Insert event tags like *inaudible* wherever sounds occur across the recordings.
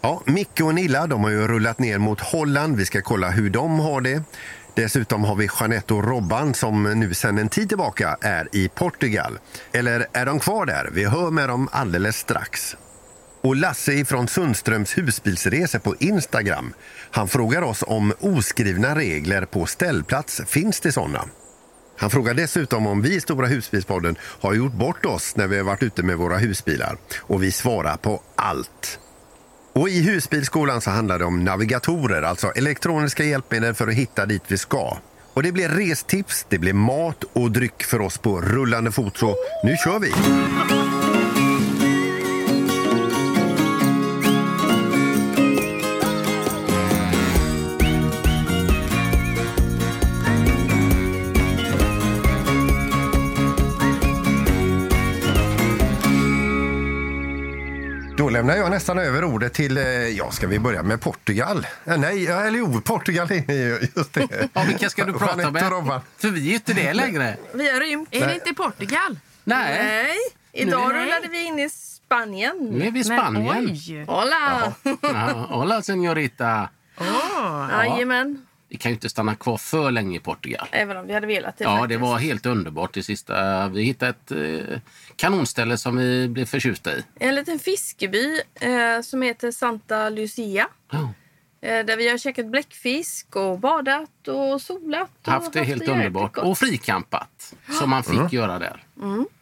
Ja, Micke och Nilla de har ju rullat ner mot Holland. Vi ska kolla hur de har det. Dessutom har vi Jeanette och Robban som nu sedan en tid tillbaka är i Portugal. Eller är de kvar där? Vi hör med dem alldeles strax. Och Lasse från Sundströms husbilsresor på Instagram. Han frågar oss om oskrivna regler på ställplats. Finns det sådana? Han frågar dessutom om vi i Stora husbilspodden har gjort bort oss när vi har varit ute med våra husbilar. Och vi svarar på allt. Och I husbilsskolan så handlar det om navigatorer, alltså elektroniska hjälpmedel för att hitta dit vi ska. Och Det blir restips, det blir mat och dryck för oss på rullande fot. Så nu kör vi! Lämnar jag nästan över ordet till, eh, ja ska vi börja med Portugal? Eh, Nej, ja, eller jo, Portugal är ju just det. Ja, vilka ska du prata med? För vi är ju inte det längre. Vi har rymt. Är det inte Portugal? Nej. Nej. Idag Nej. rullade vi in i Spanien. Nu är vi i Spanien. oj! Hola! Ja, hola, señorita. Jajamän. Vi kan ju inte stanna kvar för länge i Portugal. Även om vi hade velat det. Ja, det faktiskt. var helt underbart det sista. Vi hittade ett eh, kanonställe som vi blev förtjusta i. En liten fiskeby eh, som heter Santa Lucia. Ja. Eh, där vi har käkat bläckfisk och badat och solat. Och Haft det helt jäkligt underbart. gott. Och frikampat, som man fick göra där.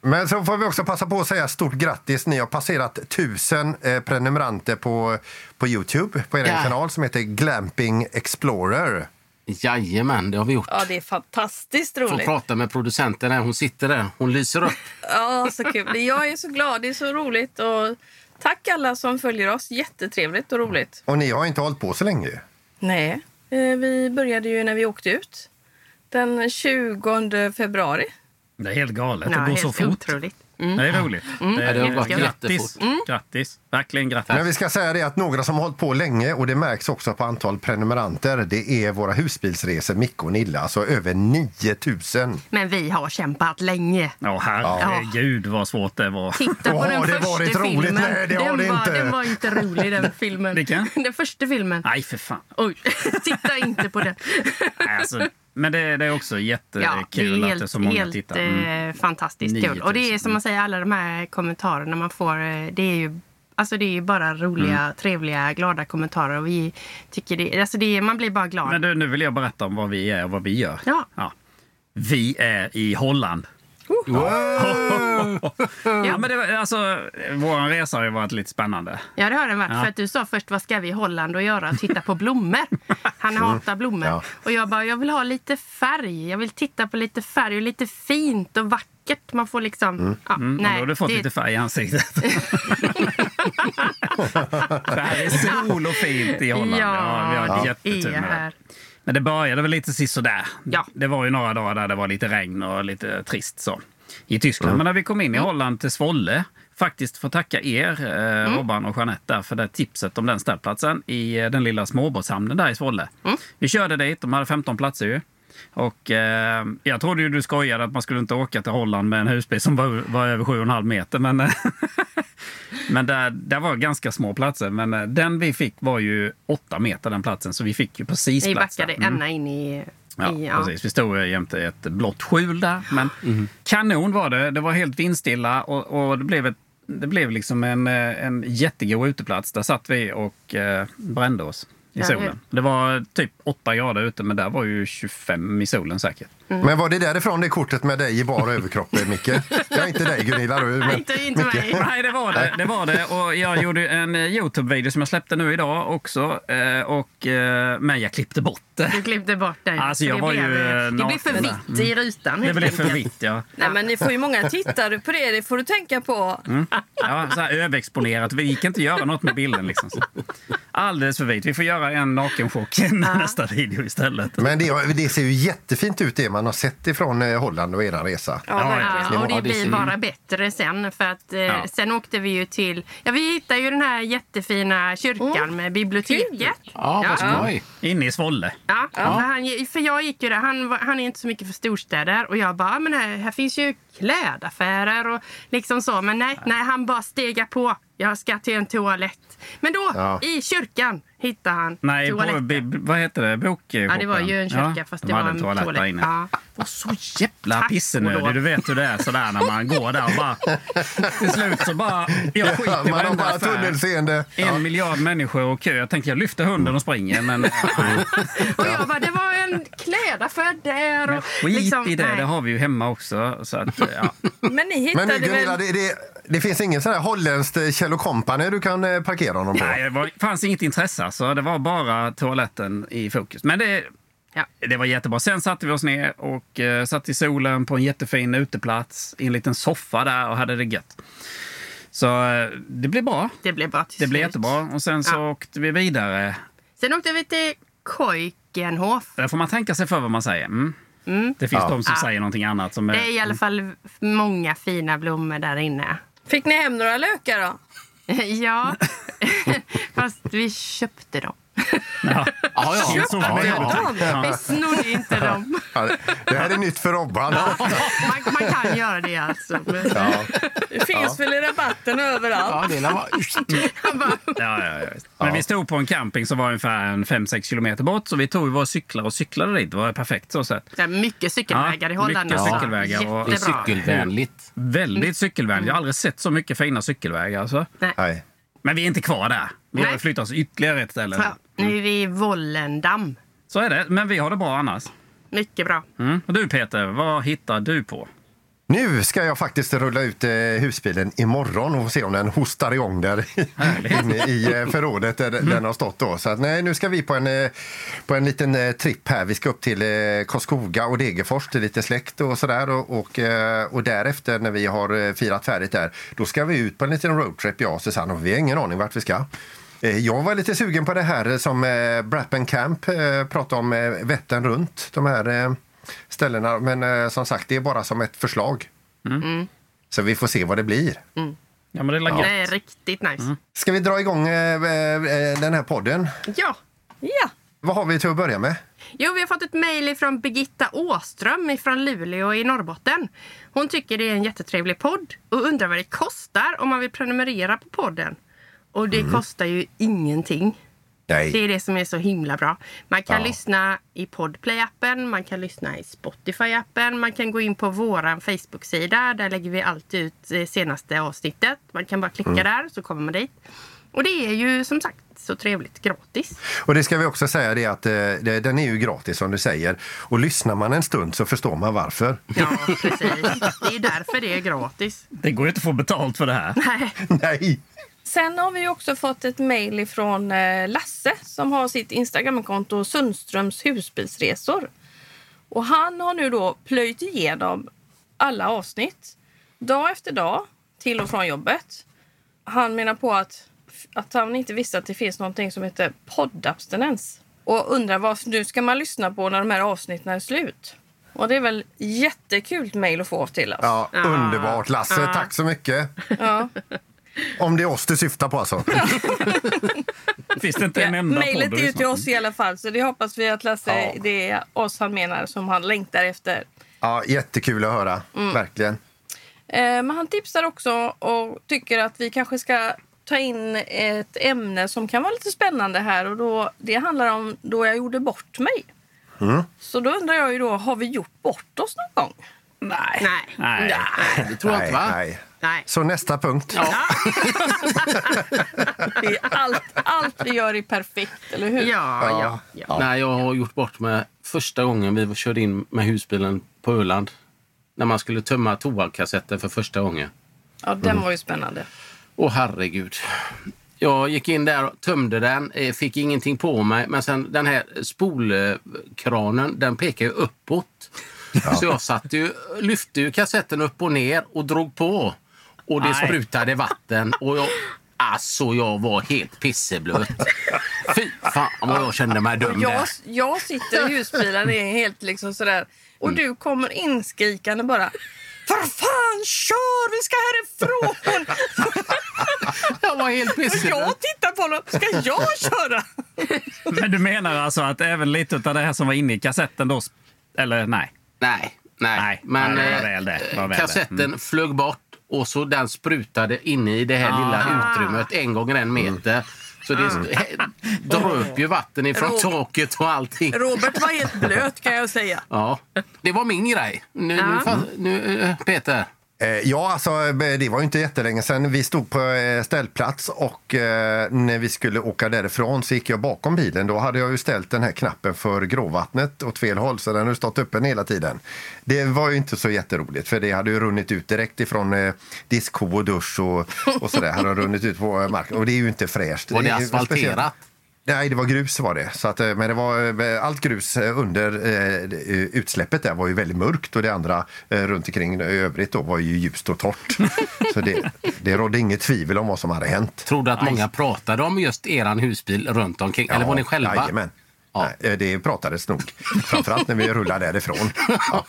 Men så får vi också passa på att säga stort grattis. Ni har passerat tusen eh, prenumeranter på, på Youtube på er Ja. kanal som heter Glamping Explorer. Jajamän, det har vi gjort. Ja, det är fantastiskt Får roligt. prata med producenten där. Hon sitter där. Hon lyser upp. Ja, så kul. Jag är så glad. Det är så roligt. Och tack alla som följer oss. Jättetrevligt och roligt. Och ni har inte hållit på så länge. Nej. Eh, Vi började ju när vi åkte ut. Den 20 februari. Det är helt galet. Ja, det går så fort. otroligt. Det är roligt. Det Ja, det gått grattis. jättefort. grattis. Verkligen grattis. Men vi ska säga det att några som har hållit på länge och det märks också på antal prenumeranter. Det är våra husbilsresor Micke och Nilla, alltså över 9000. Men vi har kämpat länge. Ja, herregud vad svårt det var. Titta på Har den det första varit filmen. roligt? Nej, det den, det var, inte. den var inte rolig, den filmen. Vilken? Den första filmen. Nej, för fan. Oj, *laughs* titta inte på den. Nej, alltså, men det, det är också Ja, jättekul det är att det är så många helt tittar. Mm. eh, fantastiskt 9000. kul. Och det är som man säger, alla de här kommentarerna man får, eh, det är ju Alltså det är ju bara roliga, Mm. trevliga, glada kommentarer. Och vi tycker det, alltså det, man blir bara glad. Men du, nu vill jag berätta om vad vi är och vad vi gör. Ja. Vi är i Holland. Ja, men det, var- alltså, vår resa har ju varit lite spännande. Ja, det har den varit. Ja. För att du sa först, vad ska vi i Holland och göra? Titta på blommor. Han hatar blommor. Ja. Och jag bara, jag vill ha lite färg. Jag vill titta på lite färg och lite fint och vackert. Man får liksom... Ja, Mm, nej, då har du fått det- lite färg i ansiktet. *laughs* det här är sol och fint i Holland. Ja, vi har Ja, jättetur med det. Men det började väl lite sisådär. Ja. Det var ju några dagar där det var lite regn och lite trist så. I Tyskland. Men när vi kom in i Holland till Svolle, faktiskt får tacka er, eh, Robban och Jeanette, där, för det tipset om den ställplatsen i eh, den lilla småbåtshamnen där i Svolle. Vi körde dit, de hade 15 platser ju. Och eh, jag trodde ju du skojade att man skulle inte åka till Holland med en husbil som var, var över 7,5 meter. Men, *laughs* men där, där var ganska små platser. Men eh, den vi fick var ju 8 meter den platsen. Så vi fick ju precis plats där. backade ända in i... Ja, ja. precis. Vi stod jämte ett blått skjul där. Men kanon var det. Det var helt vindstilla och, och det blev ett det blev liksom en, eh, en jättegod uteplats. Där satt vi och eh, brände oss i solen. Det var typ 8 grader ute, men där var ju 25 i solen säkert. Men var det därifrån det kortet med dig i bar överkropp, *laughs* Micke? Jag är inte dig Gunilla. Du, men, inte, inte Micke. mig. Nej, det var det. det var det. Och jag gjorde en eh, Youtube-video som jag släppte nu idag också. eh, Och, eh, men jag klippte bort det. Du klippte bort det. Alltså, Så jag det var blev, ju, Det blev för vitt i rutan Det blev för vitt, ja. Nej, men ni får ju många tittare på det. Det får du tänka på. ja så här överexponerat. Vi gick inte göra något med bilden. Liksom. Alldeles för vitt. Vi får göra en nakenchock i nästa video istället. Men det, det ser ju jättefint ut det man har sett ifrån eh, Holland och er resa. Ja, Ja, och det blir bara bättre sen. För att, eh, Ja. Sen åkte vi ju till... Ja, vi hittade ju den här jättefina kyrkan med biblioteket. Ja, vad skoj. Inne i Svolle. Ja, För, han, för jag gick ju där. Han, han är inte så mycket för storstäder. Och jag bara, "Ja, men här, här finns ju klädaffärer och liksom så. Men nej, nej han bara stegar på. Jag ska till en toalett. Men då, Ja. i kyrkan, hittade han Nej, på, toaletten. bi, vad heter det? Bokshopen? Ja, det var ju en kyrka fast de det var en toalett, toalett. där inne. Ja. var så jävla pissenödig. lov. Du vet hur det är sådär när man går där och bara... Till slut så bara... Jag skiter i man har varenda bara tunnelseende. En miljard människor och kö. Jag tänkte jag lyfter hunden och springer, men *laughs* Och jag bara, det var en klädaffär där. men Och skit liksom, i det. nej. Det har vi ju hemma också. Så att, ja. Men ni Men hittade nu, Gunilla, väl... det, det, det finns ingen sån här holländskt eh, Kjell Company du kan eh, parkera honom på? Nej, det var, fanns inget intresse. Alltså. Det var bara toaletten i fokus. Men det, Ja. det var jättebra. Sen satte vi oss ner och uh, satt i solen på en jättefin uteplats i en liten soffa där och hade det gött. Så eh, det blev bra. Det blev bra till Det blev slut. jättebra. Och sen så Ja. åkte vi vidare. Sen åkte vi till Keukenhof. Där får man tänka sig för vad man säger. Mm. Det finns Ja. de som Ja. säger någonting annat. Som är, Det är i alla fall många fina blommor där inne. Fick ni hem några lökar då? *laughs* ja, *laughs* fast vi köpte dem. Ja. Ja, ja. Ja, ja. det. Vi snodde inte dem. Ja, det här är nytt för Robban. Man, man kan göra det alltså. Men Ja. Det finns väl i rabatten överallt? Ja, det var... Ja, ja, ja. Men vi stod på en camping som var ungefär en 5-6 kilometer bort. Så vi tog våra cyklar och cyklade dit. Det var perfekt så sett. det är mycket cykelvägar Ja, i Holland. mycket cykelvägar och- Det är cykelvänligt. Väldigt cykelvänligt. Jag har aldrig sett så mycket fina cykelvägar. Alltså. Nej. Men vi är inte kvar där. Vi har flyttat oss ytterligare ett ställe. Ja, nu är vi i Vollendam. Så är det. Men vi har det bra annars. Mycket bra. Mm. Och du Peter, vad hittar du på? Nu ska jag faktiskt rulla ut eh, husbilen imorgon och se om den hostar igång där *laughs* inne i eh, förrådet där den har stått. Då. Så att, nej, nu ska vi på en, eh, på en liten eh, tripp här. Vi ska upp till eh, Karlskoga och Degerfors till lite släkt och sådär. Och, och, och därefter när vi har firat färdigt där, då ska vi ut på en liten roadtrip jag och Susanne. Och vi har ingen aning vart vi ska. Eh, Jag var lite sugen på det här som eh, Brappen Camp eh, pratade om, eh, Vättern runt. De här eh, ställena. Men eh, som sagt, det är bara som ett förslag. Så vi får se vad det blir. Ja, men det är Det ja. är riktigt nice. Ska vi dra igång eh, eh, den här podden? Ja. Ja. Vad har vi till att börja med? Jo, vi har fått ett mejl från Birgitta Åström från Luleå i Norrbotten. Hon tycker det är en jättetrevlig podd och undrar vad det kostar om man vill prenumerera på podden. Och det kostar ju ingenting. Det Nej. är det som är så himla bra. Man kan Ja. lyssna i Podplay-appen, man kan lyssna i Spotify-appen, man kan gå in på vår Facebook-sida. Där lägger vi alltid ut det senaste avsnittet. Man kan bara klicka där så kommer man dit. Och det är ju som sagt så trevligt gratis. Och det ska vi också säga det att eh, det, den är ju gratis som du säger. Och lyssnar man en stund så förstår man varför. Ja, precis. Det är därför det är gratis. Det går ju inte att få betalt för det här. Nej. *laughs* Nej! Sen har vi också fått ett mejl från Lasse som har sitt Instagramkonto Sundströms husbilsresor. Och han har nu då plöjt igenom alla avsnitt dag efter dag till och från jobbet. Han menar på att, att han inte visste att det finns någonting som heter poddabstinens och undrar vad nu ska man lyssna på när de här avsnitten är slut. Och det är väl jättekul mejl att få till oss. Ja, Ja. underbart Lasse, Ja. tack så mycket. Ja. Om det är oss du syftar på alltså. *laughs* Finns det inte en enda Mejlet är ju till oss i alla fall, så det hoppas vi att Lasse, Ja. det är oss han menar som han längtar efter. Ja, jättekul att höra, verkligen. Eh, men han tipsar också och tycker att vi kanske ska ta in ett ämne som kan vara lite spännande här. Och då, det handlar om då jag gjorde bort mig. Så då undrar jag ju då, har vi gjort bort oss någon gång? Nej. Nej. Nej. Det tror jag inte, va? nej. Nej. Så nästa punkt. *laughs* Det är allt, allt vi gör är perfekt, eller hur? Ja, ja, ja. Nej, jag har gjort bort mig första gången vi körde in med husbilen på Öland. När man skulle tömma toakassetten för första gången. Ja, den var ju spännande. Åh herregud. Jag gick in där och tömde den, eh, fick ingenting på mig. Men sen den här spolkranen, den pekar ju uppåt. Så jag satte ju, lyfte ju kassetten upp och ner och drog på. Och det Nej. sprutade vatten. Och jag, alltså jag var helt pisseblöt. Fy fan vad jag kände mig dum Jag, där. jag sitter i husbilen, det är helt liksom sådär. Och du kommer inskrikande bara. För fan, kör! Vi ska härifrån! *laughs* Jag var helt pisseblöt. jag tittar på honom. Ska jag köra? Men du menar alltså att även lite av det här som var inne i kassetten då... Eller nej? Nej, nej. Nej, Men nej, det var eh, väl det. Det var väl det. kassetten Mm. flög bort och så den sprutade inne i det här lilla utrymmet en gånger en meter. Så det he- dröp ju vatten ifrån Robert. taket och allting. Robert var helt blöt kan jag säga. Ja, det var min grej. Nu, nu, Ja. fa- nu eh, Peter. Eh, Ja, alltså eh, det var ju inte jättelänge sedan. Vi stod på eh, ställplats och när vi skulle åka därifrån så gick jag bakom bilen. Då hade jag ju ställt den här knappen för gråvattnet åt fel håll så den har stått öppen hela tiden. Det var ju inte så jätteroligt för det hade ju runnit ut direkt ifrån diskho och dusch och, och sådär. hade runnit ut på marken och det är ju inte fräscht. Var det asfalterat? Nej, det var grus var det. Så att, eh, men det var, eh, allt grus eh, under eh, utsläppet där var ju väldigt mörkt och det andra eh, runt omkring i övrigt då var ju ljust och torrt. *laughs* Så det, det rådde inget tvivel om vad som hade hänt. Tror du att många pratade om just eran husbil runt omkring? Eller var ni själva? Jajamän. Ja. Nej, eh, det pratades nog. Framförallt när vi rullade därifrån. Ja.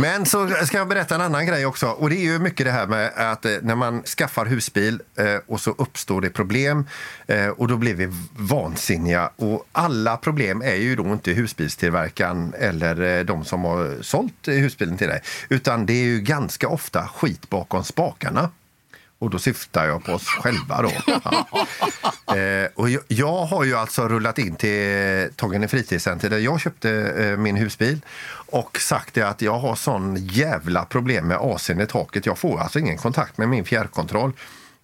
Men så ska jag berätta en annan grej också. Och det är ju mycket det här med att eh, när man skaffar husbil eh, och så uppstår det problem och då blir vi vansinniga. Och alla problem är ju då inte husbilstillverkaren eller de som har sålt husbilen till dig. Utan det är ju ganska ofta skit bakom spakarna. Och då syftar jag på oss själva. Då. *laughs* Ja. Eh, och jag, jag har ju alltså rullat in till Tången fritidscenter där jag köpte eh, min husbil och sagt att jag har sån jävla problem med AC'n i taket. Jag får alltså ingen kontakt med min fjärrkontroll.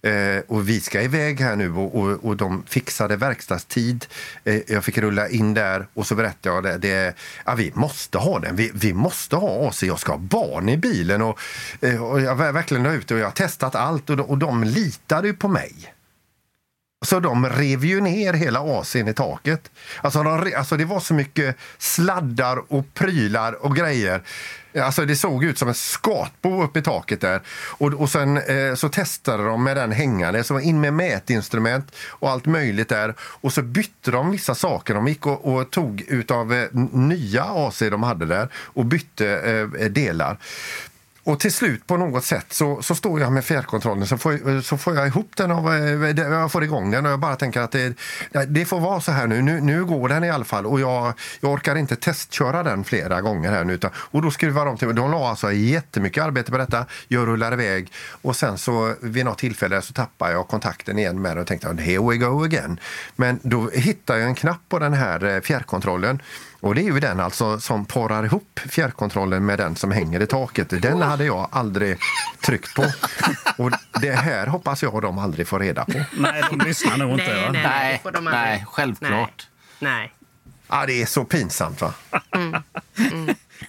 Eh, och vi ska iväg här nu och, och, och de fixade verkstadstid. Eh, jag fick rulla in där och så berättade jag det. det ja, vi måste ha den. Vi, vi måste ha AC. Jag ska ha barn i bilen. Och, eh, och jag var verkligen ute och jag har testat allt och de, och de litade ju på mig. Så de rev ju ner hela AC'n i taket. Alltså, de, alltså det var så mycket sladdar och prylar och grejer. Alltså det såg ut som en skatbo uppe i taket där. Och, och sen eh, så testade de med den hängande, så in med mätinstrument och allt möjligt där. Och så bytte de vissa saker. De gick och, och tog utav eh, nya AC de hade där och bytte eh, eh delar. Och till slut på något sätt så, så står jag med fjärrkontrollen så får, så får jag ihop den och eh, jag får igång den och jag bara tänker att det, det får vara så här nu. nu. Nu går den i alla fall och jag, jag orkar inte testköra den flera gånger här nu. Utan, och då skruvar de till. De la alltså jättemycket arbete på detta. Jag rullar iväg och sen så vid något tillfälle så tappar jag kontakten igen med den och tänkte here we go again. Men då hittar jag en knapp på den här eh, fjärrkontrollen och det är ju den alltså som parar ihop fjärrkontrollen med den som hänger i taket. Den hade jag aldrig tryckt på. *laughs* Och det här hoppas jag de aldrig får reda på. Nej, de lyssnar nog inte. Nej, va? nej, Nej, får de aldrig. nej, självklart. Nej. nej. Ja, det är så pinsamt va?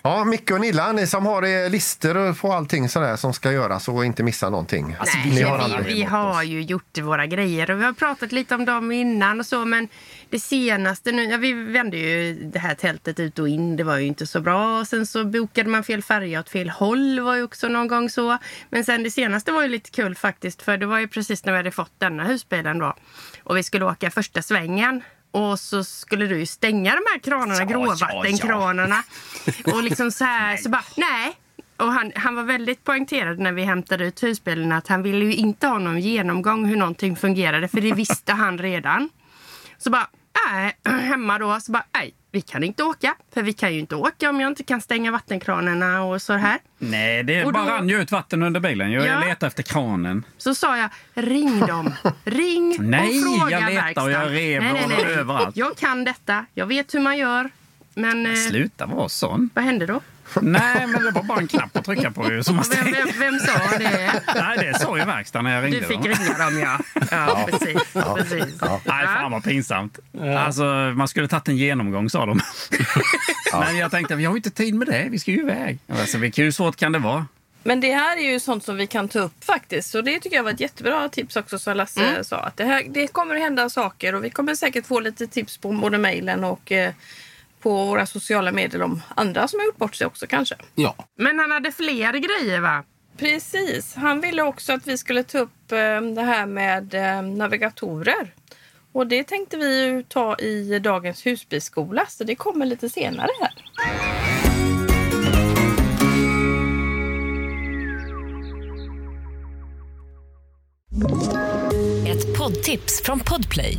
Ja, Micke och Nilla, ni som har eh, listor på allting sådär som ska göras och inte missa någonting. Alltså, Nej, vi, har vi, vi har ju gjort våra grejer och vi har pratat lite om dem innan och så men det senaste nu, ja, vi vände ju det här tältet ut och in, det var ju inte så bra. Sen så bokade man fel färja åt fel håll var ju också någon gång så. Men sen det senaste var ju lite kul faktiskt för det var ju precis när vi hade fått denna husbilen då. Och vi skulle åka första svängen. Och så skulle du ju stänga de här kranarna, Ja, gråvattenkranarna. Och liksom så här, så bara, nej. Och han, han var väldigt poängterad när vi hämtade ut husbilen att han ville ju inte ha någon genomgång hur någonting fungerade för det visste han redan. Så bara, nej, *clears throat* hemma då, så bara, nej, vi kan inte åka. För vi kan ju inte åka om jag inte kan stänga vattenkranarna och så här. Nej, det Och då- bara rann ju ut vatten under bilen. Jag Ja. letade efter kranen. Så sa jag, ring dem. Ring Nej, och fråga jag letar och jag rev nej, nej, nej. överallt. Jag kan detta. Jag vet hur man gör. Men eh, Sluta vara sån. vad hände då? Nej, men det var bara en knapp att trycka på ju. Som man Vem, vem, vem sa det? Nej, det sa ju verkstaden när jag ringde Du fick dem. ringa dem, ja. Ja, precis. precis. Nej, fan vad pinsamt. Alltså, man skulle tagit en genomgång, sa de. Men jag tänkte, vi har ju inte tid med det. Vi ska ju iväg. Alltså, hur svårt kan det vara? Men det här är ju sånt som vi kan ta upp faktiskt. Så det tycker jag var ett jättebra tips också som Lasse sa. Att det, här, det kommer att hända saker och vi kommer säkert få lite tips på både mejlen och eh, på våra sociala medier om andra som har gjort bort sig också kanske. Ja. Men han hade fler grejer, va? Precis. Han ville också att vi skulle ta upp eh, det här med eh, navigatorer. Och det tänkte vi ju ta i dagens husbilsskola, så det kommer lite senare här. Ett poddtips från Podplay.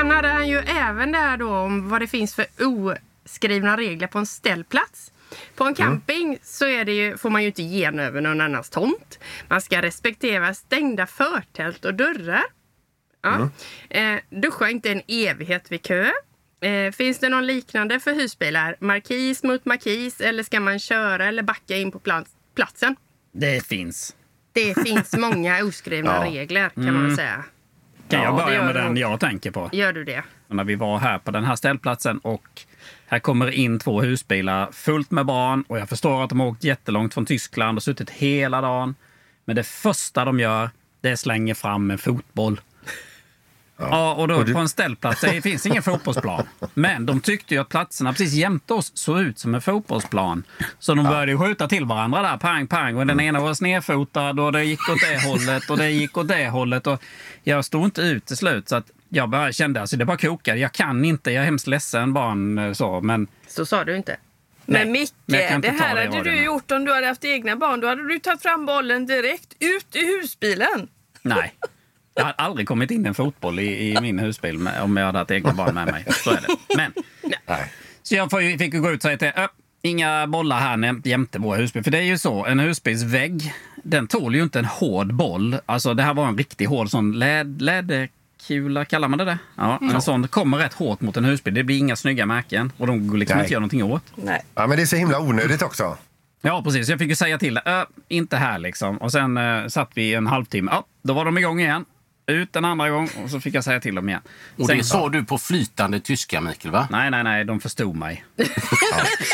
Sen hade han ju även där då om vad det finns för oskrivna regler på en ställplats. På en camping så är det ju, får man ju inte ge över någon annans tomt. Man ska respektera stängda förtält och dörrar. Ja. Eh, duscha inte en evighet vid kö. Eh, finns det någon liknande för husbilar? Markis mot markis eller ska man köra eller backa in på plats, platsen? Det finns. Det finns många oskrivna Ja. regler kan man väl säga. Kan Ja, jag börja med den jag tänker på? Gör du det? när vi var här på den här ställplatsen och här kommer in två husbilar fullt med barn och jag förstår att de har åkt jättelångt från Tyskland och suttit hela dagen. Men det första de gör, det är slänger fram en fotboll. Ja, och då på en ställplats, det finns ingen fotbollsplan. Men de tyckte ju att platserna precis jämte oss såg ut som en fotbollsplan. Så de började ju skjuta till varandra där, pang, pang. Och den ena var snedfotad och det gick åt det hållet och det gick åt det hållet. Och jag stod inte ut till slut så att jag bara kände, alltså det bara kokade. Jag kan inte, jag är hemskt ledsen barn så, men Så sa du inte. Nej, Men Micke, men det här det hade du gjort om du hade haft egna barn. Då hade du tagit fram bollen direkt ut i husbilen. nej. Jag hade aldrig kommit in en fotboll i, i min husbil med, om jag hade haft egna barn med mig. Så är det. Men, Nej. så jag fick ju gå ut och säga till "Ö, inga bollar här jämte vår husbil. För det är ju så, en husbilsvägg, den tål ju inte en hård boll. Alltså det här var en riktig hård sån läd, läderkula, kallar man det det? Ja, en sån kommer rätt hårt mot en husbil. Det blir inga snygga märken och de går liksom Nej. inte göra någonting åt. Nej. Ja, men det är så himla onödigt också. Ja, precis. Jag fick ju säga till Ö, inte här liksom. Och sen eh, satt vi en halvtimme. Ja, då var de igång igen. Ut en andra gång och så fick jag säga till dem igen. Och Sen- det sa du på flytande tyska, Mikael, va? Nej, nej, nej, de förstod mig. *laughs*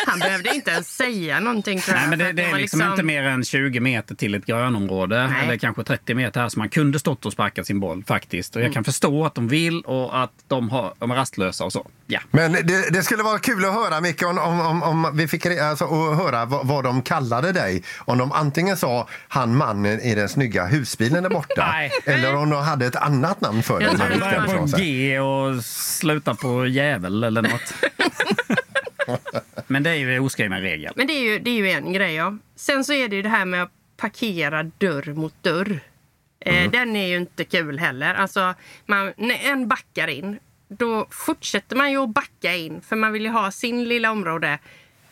Han behövde inte ens säga någonting tror jag. Nej, men det, det är var liksom inte mer än 20 meter till ett grönområde. Nej. Eller kanske 30 meter här. Så man kunde stått och sparkat sin boll faktiskt. Och Mm. jag kan förstå att de vill och att de, har, de är rastlösa och så. Ja. Men det, det skulle vara kul att höra, Micke, om, om, om, om vi fick alltså, och höra vad, vad de kallade dig. Om de antingen sa han mannen i den snygga husbilen där borta. *laughs* Eller om de hade ett annat namn för dig. Jag tror det Börja ställde på. G och sluta på jävel eller något. Men det är ju oskriven regel. Men det är, ju, det är ju en grej. Ja. Sen så är det ju det här med att parkera dörr mot dörr. Eh, Den är ju inte kul heller. Alltså, man, när en backar in, då fortsätter man ju att backa in för man vill ju ha sin lilla område.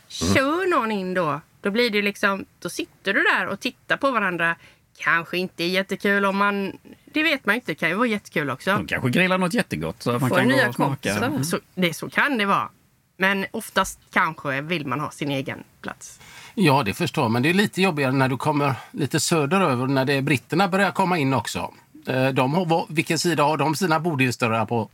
Kör någon in då, då blir det liksom, då sitter du där och tittar på varandra. Kanske inte jättekul om man, det vet man inte, det kan ju vara jättekul också. De kanske grillar något jättegott så att man Får kan nya kompisar. Så, det, så kan det vara. Men oftast kanske vill man ha sin egen plats. Ja, det förstår jag. Men det är lite jobbigare när du kommer lite söderöver, när det är britterna börjar komma in också. Eh, De har, vilken sida har de sina bodhillsdörrar på?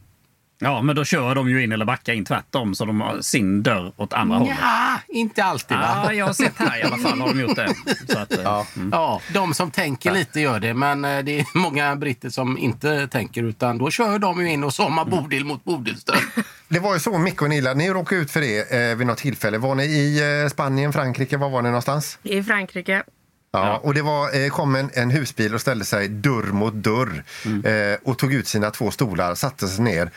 Ja, men då kör de ju in eller backar in tvärtom så de har sin dörr åt andra hållet. Ja, inte alltid va? Ja, jag har sett här i alla fall har de gjort det. Så att, ja. Ja, de som tänker lite gör det, men eh, det är många britter som inte tänker utan då kör de ju in och så har man bodil mot bodilsdörr. Det var ju så, Micke och Nilla, ni råkade ut för det eh, vid något tillfälle. Var ni i eh, Spanien, Frankrike? Var var ni någonstans? I Frankrike. Ja, och det var, eh, kom en, en husbil och ställde sig dörr mot dörr eh, och tog ut sina två stolar, satte sig ner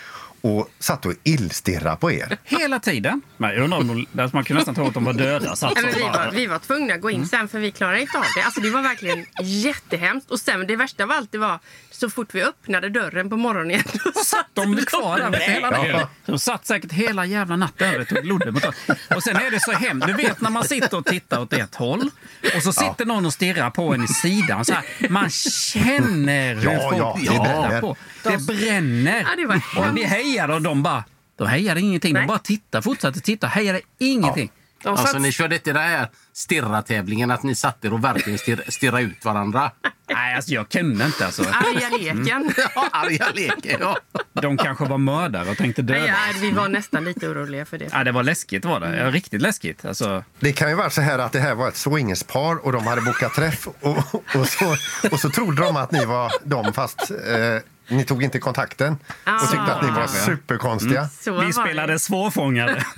och satt och illstirrade på er. Hela tiden. Men jag undrar om de, alltså man kunde nästan tro att de var döda. Satt Nej, men vi, var, vi var tvungna att gå in sen för vi klarade inte av det. Alltså det var verkligen jättehemskt. Och sen det värsta av allt det var så fort vi öppnade dörren på morgonen igen. Satt De kvar där hela natten. De satt säkert hela jävla natten över och tog glodde mot oss. Och sen är det så hemskt. Du vet när man sitter och tittar åt ett håll och så sitter någon och stirrar på en i sidan. Så här, man känner hur Ja, folk ja, det bränner. på. Det bränner. Ja, det var vi hejade och de bara... De hejade ingenting. De Nej. bara tittade, fortsatte titta. Hejade ingenting. De Alltså satt, ni körde inte den här stirra-tävlingen att ni satt er och verkligen stirra, stirra ut varandra? Nej, alltså jag kunde inte. Alltså. Arga leken. Ja, arga leken. Ja. De kanske var mördare och tänkte döda. Ja, vi var nästan lite oroliga för det. Ja, det var läskigt var det. Ja, riktigt läskigt. Alltså, Det kan ju vara så här att det här var ett swingerspar och de hade bokat träff och, och, så, och så trodde de att ni var dem fast eh, ni tog inte kontakten och tyckte att ni var superkonstiga. Så var vi det. spelade svårfångade. *laughs*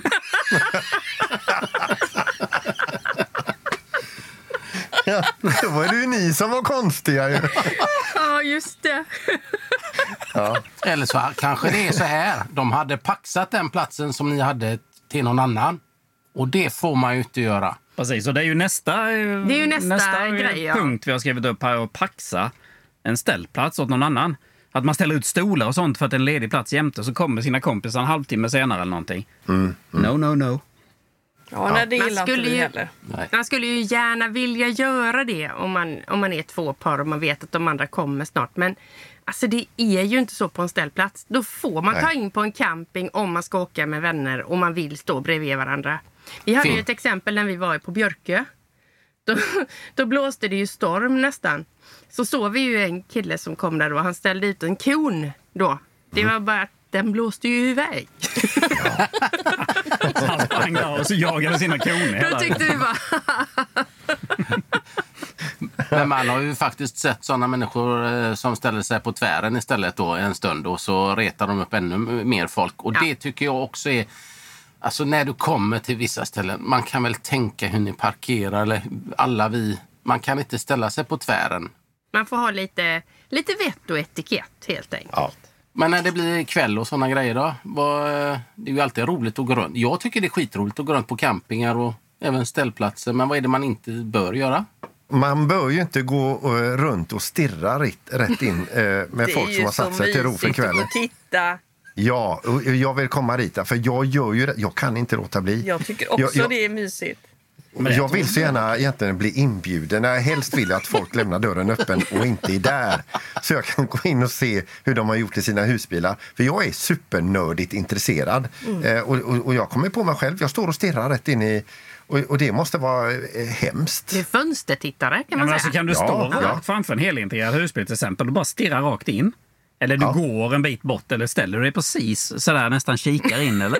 Ja, då var det ju ni som var konstiga ju. *laughs* Ja, just det. Eller så kanske det är så här. De hade paxat den platsen som ni hade till någon annan. Och det får man ju inte göra. Precis, och det är ju nästa, Det är ju nästa eh, grej, ja. punkt vi har skrivit upp här. Att paxa en ställplats åt någon annan. Att man ställer ut stolar och sånt för att det är en ledig plats jämte så kommer sina kompisar en halvtimme senare eller någonting. No, no, no. ja, nej, det Man gillar inte skulle vi ju- heller. Nej. Man skulle ju gärna vilja göra det om man, om man är två par och man vet att de andra kommer snart. Men alltså det är ju inte så på en ställplats. Då får man ta Nej. in på en camping om man ska åka med vänner och man vill stå bredvid varandra. Vi hade ju ett exempel när vi var på Björkö. Då, *laughs* då blåste det ju storm nästan. Så såg vi ju en kille som kom där och han ställde ut en kon då. Det var bara att den blåste ju iväg. Han sprang där och så jagade sina koner Då tyckte vi bara, Men man har ju faktiskt sett såna människor eh, som ställer sig på tvären istället då en stund och så retar de upp ännu mer folk. Och Ja. det tycker jag också är... Alltså när du kommer till vissa ställen, man kan väl tänka hur ni parkerar eller alla vi. Man kan inte ställa sig på tvären. Man får ha lite, lite vett och etikett helt enkelt. Ja. Men när det blir kväll och såna grejer då? Vad, det är ju alltid roligt att gå runt. Jag tycker det är skitroligt att gå runt på campingar och även ställplatser. Men vad är det man inte bör göra? Man bör ju inte gå eh, runt och stirra rätt, rätt in eh, med folk som har satt sig till ro för kvällen. titta. Ja, och jag vill komma dit. För jag gör ju det. Jag kan inte låta bli. Jag tycker också Jag- jag- det är mysigt. Jag vill så gärna egentligen bli inbjuden. Jag helst vill jag att folk lämnar dörren öppen och inte är där. Så jag kan gå in och se hur de har gjort i sina husbilar. För jag är supernördigt intresserad. Eh, och, och, och jag kommer på mig själv. Jag står och stirrar rätt in i... Och, och det måste vara eh, hemskt. Det är fönstertittare kan Ja, man men alltså, säga. kan du Ja, stå ja. rakt framför en helintegrerad husbil till exempel och bara stirra rakt in? Eller du Ja. går en bit bort eller ställer du dig precis sådär nästan kikar in eller?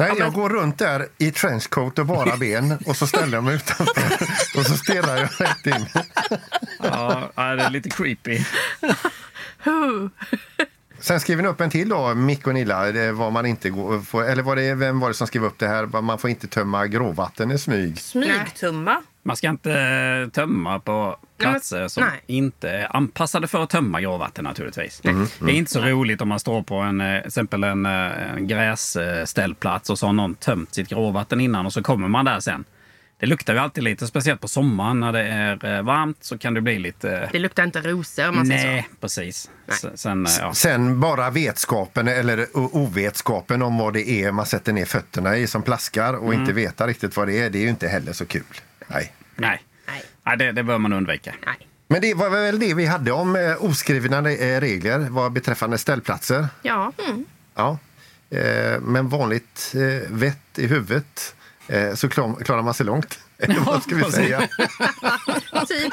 Nej, jag går runt där i trenchcoat och bara ben och så ställer jag mig utanför *laughs* och så stirrar jag rätt in. Ja, det är lite creepy. *laughs* Sen skriver ni upp en till då, Micke och Nilla, det var man inte går, får, eller var det, vem var det som skrev upp det här? Man får inte tömma gråvatten i smyg. Smygtumma. Man ska inte eh, tömma på platser som nej. inte är anpassade för att tömma gråvatten naturligtvis. Det är inte så roligt om man står på en, eh, exempel en, eh, en gräsställplats och så har någon tömt sitt gråvatten innan och så kommer man där sen. Det luktar ju alltid lite, speciellt på sommaren när det är varmt så kan det bli lite... Det luktar inte rosor om man säger Nej, så. precis. S- Sen, ja. Sen bara vetskapen eller ovetskapen om vad det är man sätter ner fötterna i som plaskar och inte veta riktigt vad det är, det är ju inte heller så kul. Nej. Nej, Nej. Nej det, det bör man undvika. Nej. Men det var väl det vi hade om eh, oskrivna eh, regler vad beträffande ställplatser. Ja. Ja. Eh, men vanligt eh, vett i huvudet eh, så klar, klarar man sig långt. Eller *laughs* vad ska vi säga? *laughs* Typ.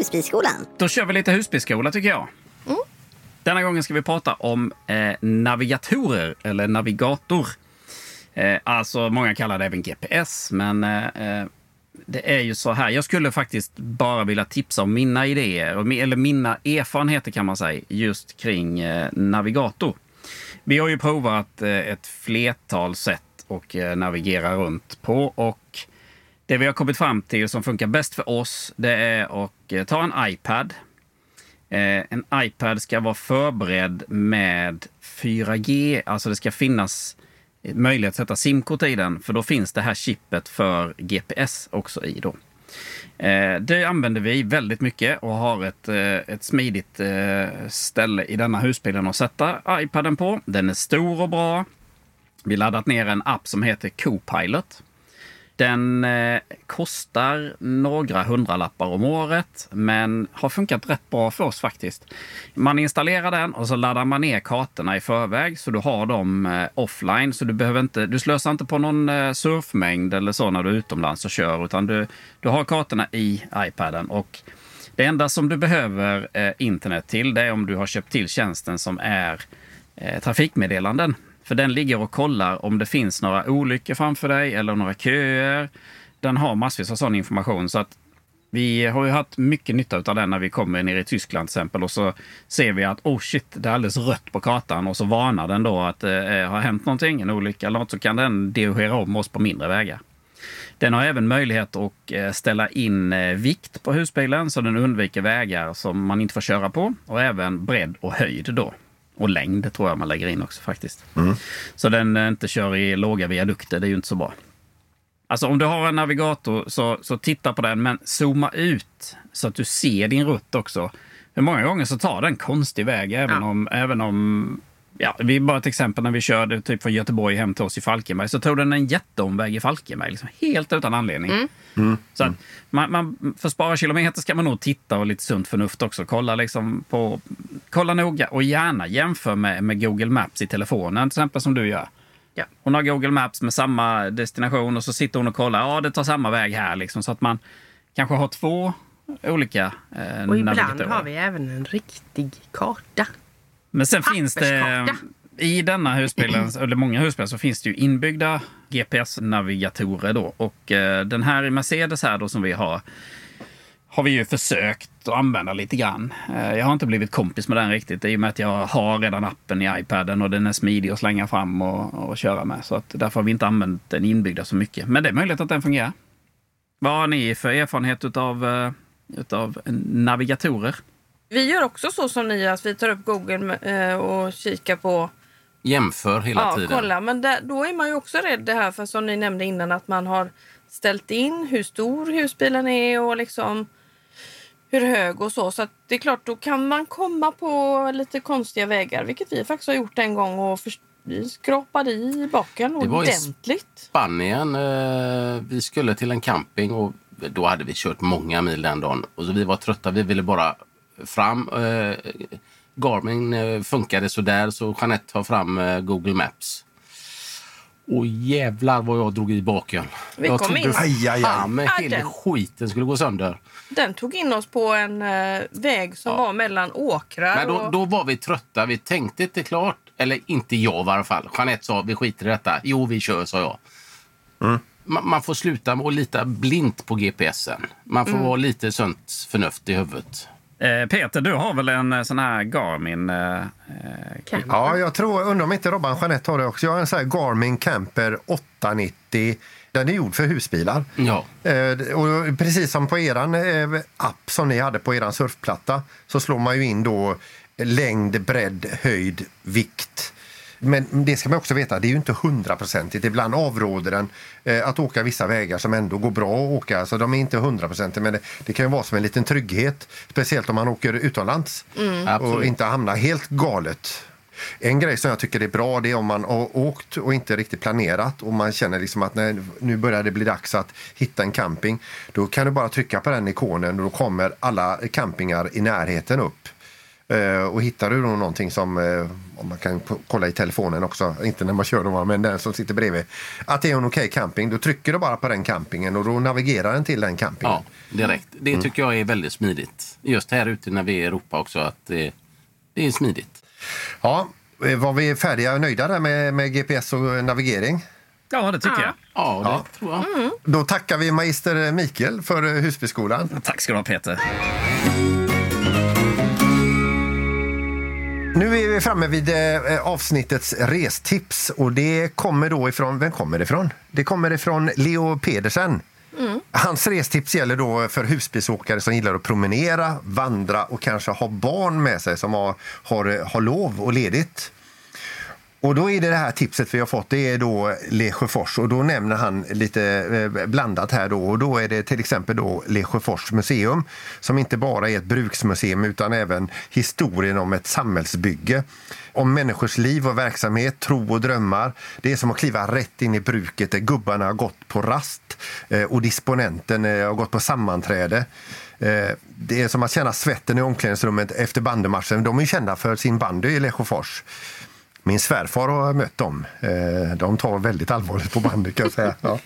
Husbilsskolan. Då kör vi lite husbilsskola tycker jag. Denna gången ska vi prata om eh, navigatorer, eller navigator. Eh, alltså, många kallar det även GPS, men eh, eh, det är ju så här. Jag skulle faktiskt bara vilja tipsa om mina idéer, eller mina erfarenheter kan man säga, just kring eh, navigator. Vi har ju provat eh, ett flertal sätt att navigera runt på och det vi har kommit fram till som funkar bäst för oss, det är att eh, ta en iPad. Eh, en iPad ska vara förberedd med 4G, alltså det ska finnas eh, möjlighet att sätta simkort i den, för då finns det här chippet för GPS också i. Då. Det använder vi väldigt mycket och har ett, ett smidigt ställe i denna husbilen att sätta iPaden på. Den är stor och bra. Vi har laddat ner en app som heter Copilot. Den eh, kostar några hundralappar om året, men har funkat rätt bra för oss faktiskt. Man installerar den och så laddar man ner kartorna i förväg så du har dem eh, offline. Så du, behöver inte, du slösar inte på någon eh, surfmängd eller så när du är utomlands och kör, utan du, du har kartorna i iPaden. Och det enda som du behöver eh, internet till, det är om du har köpt till tjänsten som är eh, trafikmeddelanden. För den ligger och kollar om det finns några olyckor framför dig eller några köer. Den har massvis av sån information. Så att vi har ju haft mycket nytta av den när vi kommer ner i Tyskland till exempel. Och så ser vi att oh shit, det är alldeles rött på kartan. Och så varnar den då att det eh, har hänt någonting, en olycka eller något. Så kan den dirigera om oss på mindre vägar. Den har även möjlighet att eh, ställa in eh, vikt på husbilen så den undviker vägar som man inte får köra på. Och även bredd och höjd då. Och längd tror jag man lägger in också faktiskt. Så den eh, inte kör i låga viadukter, det är ju inte så bra. Alltså om du har en navigator så, så titta på den, men zooma ut så att du ser din rutt också. För många gånger så tar den konstig väg, även om... Även om ja, vi är bara ett exempel när vi körde typ från Göteborg hem till oss i Falkenberg. Så tog den en jätteomväg i Falkenberg, liksom, helt utan anledning. Så att man, man, för att spara kilometer ska man nog titta och lite sunt förnuft också. Kolla, liksom på, kolla noga och gärna jämför med, med Google Maps i telefonen, till exempel som du gör. Ja. Hon har Google Maps med samma destination och så sitter hon och kollar. Ja, det tar samma väg här. Liksom, så att man kanske har två olika eh, Och ibland navigatorer. har vi även en riktig karta. Men sen finns det... I denna husbilen, *clears throat* eller många husbilar, så finns det ju inbyggda GPS-navigatorer då. Och eh, den här i Mercedes här då som vi har, har vi ju försökt att använda lite grann. Eh, jag har inte blivit kompis med den riktigt i och med att jag har redan appen i iPaden och den är smidig att slänga fram och, och köra med. Så att därför har vi inte använt den inbyggda så mycket. Men det är möjligt att den fungerar. Vad har ni för erfarenhet utav, eh, utav navigatorer? Vi gör också så som ni, att vi tar upp Google eh, och kikar på Jämför hela ja, tiden. kolla. Men där, då är man ju också rädd det här, för som ni nämnde innan, att man har ställt in hur stor husbilen är och liksom hur hög och så. Så det är klart, då kan man komma på lite konstiga vägar, vilket vi faktiskt har gjort en gång och för, vi skrapade i baken Det var i ordentligt. Spanien. Eh, vi skulle till en camping och då hade vi kört många mil den dagen. Och så vi var trötta. Vi ville bara fram. Eh, Garmin eh, funkade sådär så Jeanette har fram eh, Google Maps. Och jävlar vad jag drog i baken. Vi jag kom trodde in. Aj, Ja, hela den- skiten skulle gå sönder. Den tog in oss på en eh, väg som var mellan åkrar. Men då, och... då var vi trötta. Vi tänkte inte klart. Eller inte jag i alla fall. Jeanette sa vi skiter i detta. Jo, vi kör, sa jag. Man, man får sluta med att lita blint på GPSen. Man får vara lite sunt förnuft i huvudet. Eh, Peter, du har väl en eh, sån här Garmin? Eh, eh, Ja, jag tror, undrar om inte Robban Jeanette har det också. Jag har en sån här Garmin Camper 890. Den är gjord för husbilar. Ja. Eh, och precis som på eran eh, app som ni hade på eran surfplatta så slår man ju in då längd, bredd, höjd, vikt. Men det ska man också veta, det är ju inte hundraprocentigt. Ibland avråder den eh, att åka vissa vägar som ändå går bra att åka. Så de är inte hundraprocentiga, men det, det kan ju vara som en liten trygghet. Speciellt om man åker utomlands och Absolut. inte hamnar helt galet. En grej som jag tycker är bra det är om man har åkt och inte riktigt planerat och man känner liksom att nej, nu börjar det bli dags att hitta en camping. Då kan du bara trycka på den ikonen och då kommer alla campingar i närheten upp. Eh, och hittar du då någonting som eh, man kan kolla i telefonen också, inte när man kör dem, men den som sitter bredvid, att det är en okej camping, då trycker du bara på den campingen och då navigerar den till den campingen. Ja, direkt. Det Mm. tycker jag är väldigt smidigt. Just här ute när vi är i Europa också, att det, det är smidigt. Ja, eh, var vi färdiga och nöjda där med, med GPS och navigering? Ja, det tycker jag. Ja, det tror jag. Då tackar vi magister Mikael för Husbyskolan. Tack ska du ha Peter. Nu är vi framme vid eh, avsnittets restips och det kommer då ifrån, vem kommer det ifrån? Det kommer ifrån Leo Pedersen. Hans restips gäller då för husbilsåkare som gillar att promenera, vandra och kanske ha barn med sig som har, har, har lov och ledigt. Och då är det det här tipset vi har fått, det är då Lesjöfors och då nämner han lite eh, blandat här då och då är det till exempel då Lesjöfors museum som inte bara är ett bruksmuseum utan även historien om ett samhällsbygge. Om människors liv och verksamhet, tro och drömmar. Det är som att kliva rätt in i bruket där gubbarna har gått på rast eh, och disponenten eh, har gått på sammanträde. Det är som att känna svetten i omklädningsrummet efter bandymatchen. De är kända för sin bandy i Lesjöfors. Min svärfar har mött dem. Eh, de tar väldigt allvarligt på bandet kan jag säga. Ja.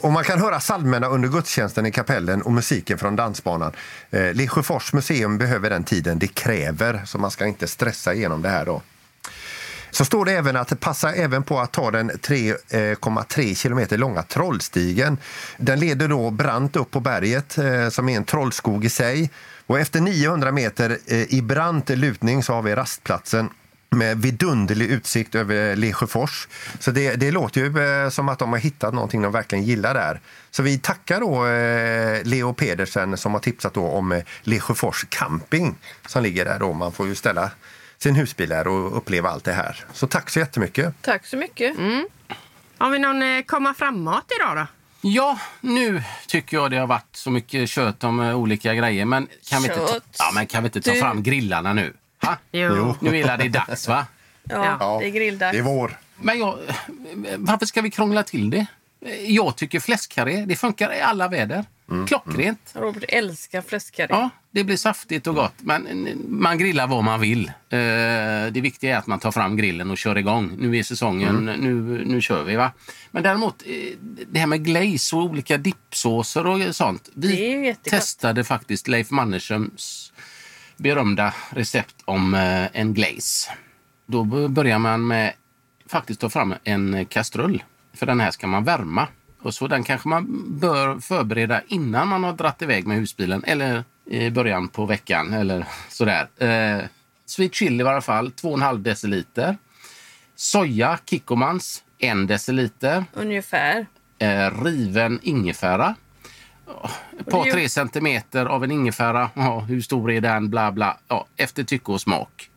Och man kan höra psalmerna under gudstjänsten i kapellen och musiken från dansbanan. Eh, Lesjöfors museum behöver den tiden det kräver, så man ska inte stressa igenom det här då. Så står det även att passa även på att ta den 3,3 eh, kilometer långa Trollstigen. Den leder då brant upp på berget som är en trollskog i sig. Och efter 900 meter i brant lutning så har vi rastplatsen med vidunderlig utsikt över Lesjöfors. Så det, det låter ju eh, som att de har hittat någonting de verkligen gillar där. Så vi tackar då eh, Leo Pedersen som har tipsat då om eh, Lesjöfors camping som ligger där då. Man får ju ställa sin husbil där och uppleva allt det här. Så tack så jättemycket. Tack så mycket. Har vi någon komma framåt idag då? Ja, nu tycker jag det har varit så mycket kött om olika grejer. Men kan vi inte ta, ja, men kan vi inte ta Du- fram grillarna nu? Ha? Jo. Nu är det dags, va? Ja, det är grilldags. Det är vår. Men jag, varför ska vi krångla till det? Jag tycker fläskkarré, det funkar i alla väder. Klockrent. Robert älskar fläskkarré. Ja, det blir saftigt och gott. Men man grillar vad man vill. Eh, Det viktiga är att man tar fram grillen och kör igång. Nu är säsongen, nu, nu kör vi. va? Men däremot, eh, det här med glaze och olika dippsåser och sånt. Det är ju Vi jättegott. testade faktiskt Leif Mannerströms berömda recept om eh, en glaze. Då börjar man med faktiskt ta fram en kastrull. För den här ska man värma. Och så Den kanske man bör förbereda innan man har dratt iväg med husbilen eller i början på veckan eller sådär. Eh, sweet chili i varje fall, 2,5 deciliter. Soja, Kikkomans, 1 deciliter. Ungefär. Eh, riven ingefära. Ett par, tre centimeter av en ingefära. Ja, hur stor är den? Bla, bla. Ja, efter tycke och smak.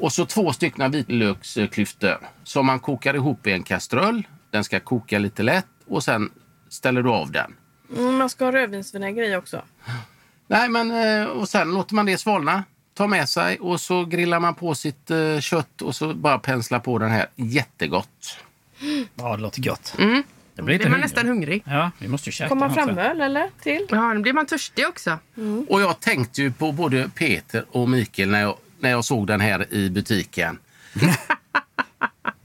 Och så två stycken vitlöksklyftor som man kokar ihop i en kastrull. Den ska koka lite lätt och sen ställer du av den. Mm, man ska ha rödvinsvinäger i också. Nej, men eh, och sen låter man det svalna. Ta med sig och så grillar man på sitt eh, kött och så bara pensla på den här. Jättegott. Ja, det låter gott. Mm. Det Då blir blir man hungrig. nästan hungrig. Ja, vi måste ju käka Kommer man något framöl eller? Till? Ja, då blir man törstig också. Och jag tänkte ju på både Peter och Mikael när jag, när jag såg den här i butiken. *laughs*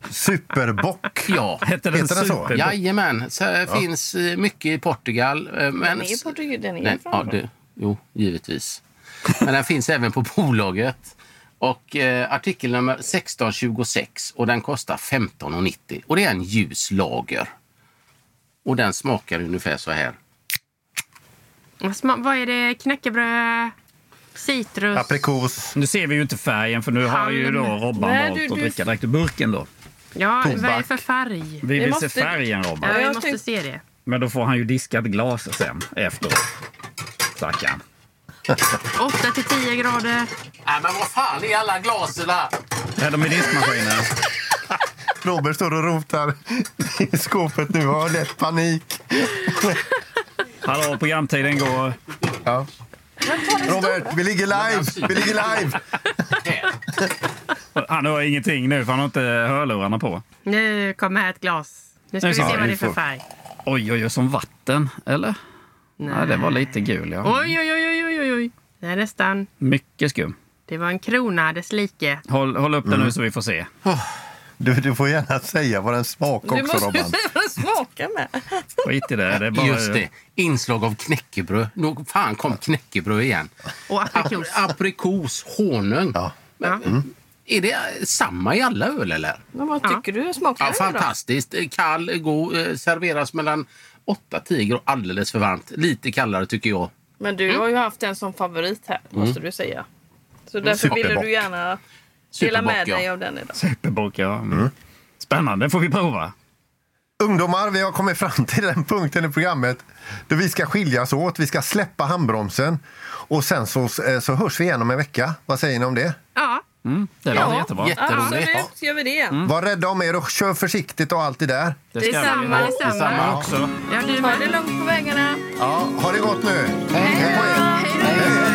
Superbock. Ja, Heter den Heter den så? Jajamän. Så det finns eh, mycket i Portugal. eh, Men Den är ju portugis. Den är från ja, det, jo, givetvis. Men den finns även på bolaget. Och eh, artikelnummer 1626 och den kostar 15,90. Och det är en ljus lager. Och den smakar ungefär så här. Vad sma- Vad är det? Knäckebröd? Citrus? Aprikos. Nu ser vi ju inte färgen för nu har ju då Robban Nej, valt du- att du- dricka direkt ur burken då. Ja, vad är det Tobak. för färg? Vi vill måste- se färgen Robban. Ja, jag vi måste se det. Men då får han ju diskat glas sen efteråt. Stackarn. 8 till 10 grader. Nej, men vad fan är alla glasen där? Är de i diskmaskinen? Robert står och rotar i skåpet nu och har lätt panik. Hallå, programtiden går. Ja. Robert, vi ligger live! Vi ligger live! Han hör ingenting nu för han har inte hörlurarna på. Nu kommer här ett glas. Nu ska Nu vi se vad det är för färg. Oj, oj, oj, som vatten, eller? Nej, det var lite gul, ja. Oj, oj, oj, oj, oj, oj. Det är nästan... Mycket skum. Det var en krona dess like. Håll, håll upp den Mm. nu så vi får se. Du, du får gärna säga vad den smakar Du också måste Robban. säga vad den smakar med. Skit i det. det är bara... Just det. Inslag av knäckebröd. Nog fan kom knäckebröd igen. Och aprikos. Ap- aprikos, honung. Ja. Men, Är det samma i alla öl eller? Men vad tycker du smakar Ja, det då? fantastiskt. Kall, god. eh, Serveras mellan 8-10 grader. Alldeles för varmt. Lite kallare tycker jag. Men du har ju haft en som favorit här, måste du säga. Så därför ville du gärna dela med dig av den idag. Superbock, ja. Mm. Spännande, får vi prova. Ungdomar, vi har kommit fram till den punkten i programmet då vi ska skiljas åt. Vi ska släppa handbromsen och sen så, eh, så hörs vi igen om en vecka. Vad säger ni om det? Ja, Mm, det låter Ja. jättebra. Jätteroligt. Absolut, gör vi det. Var rädda om er och kör försiktigt och allt det där. Det ska Detsamma, vi. Detsamma. detsamma också. ja du Ha med. det lugnt på vägarna. Ja, ha det gott nu. Hej på er.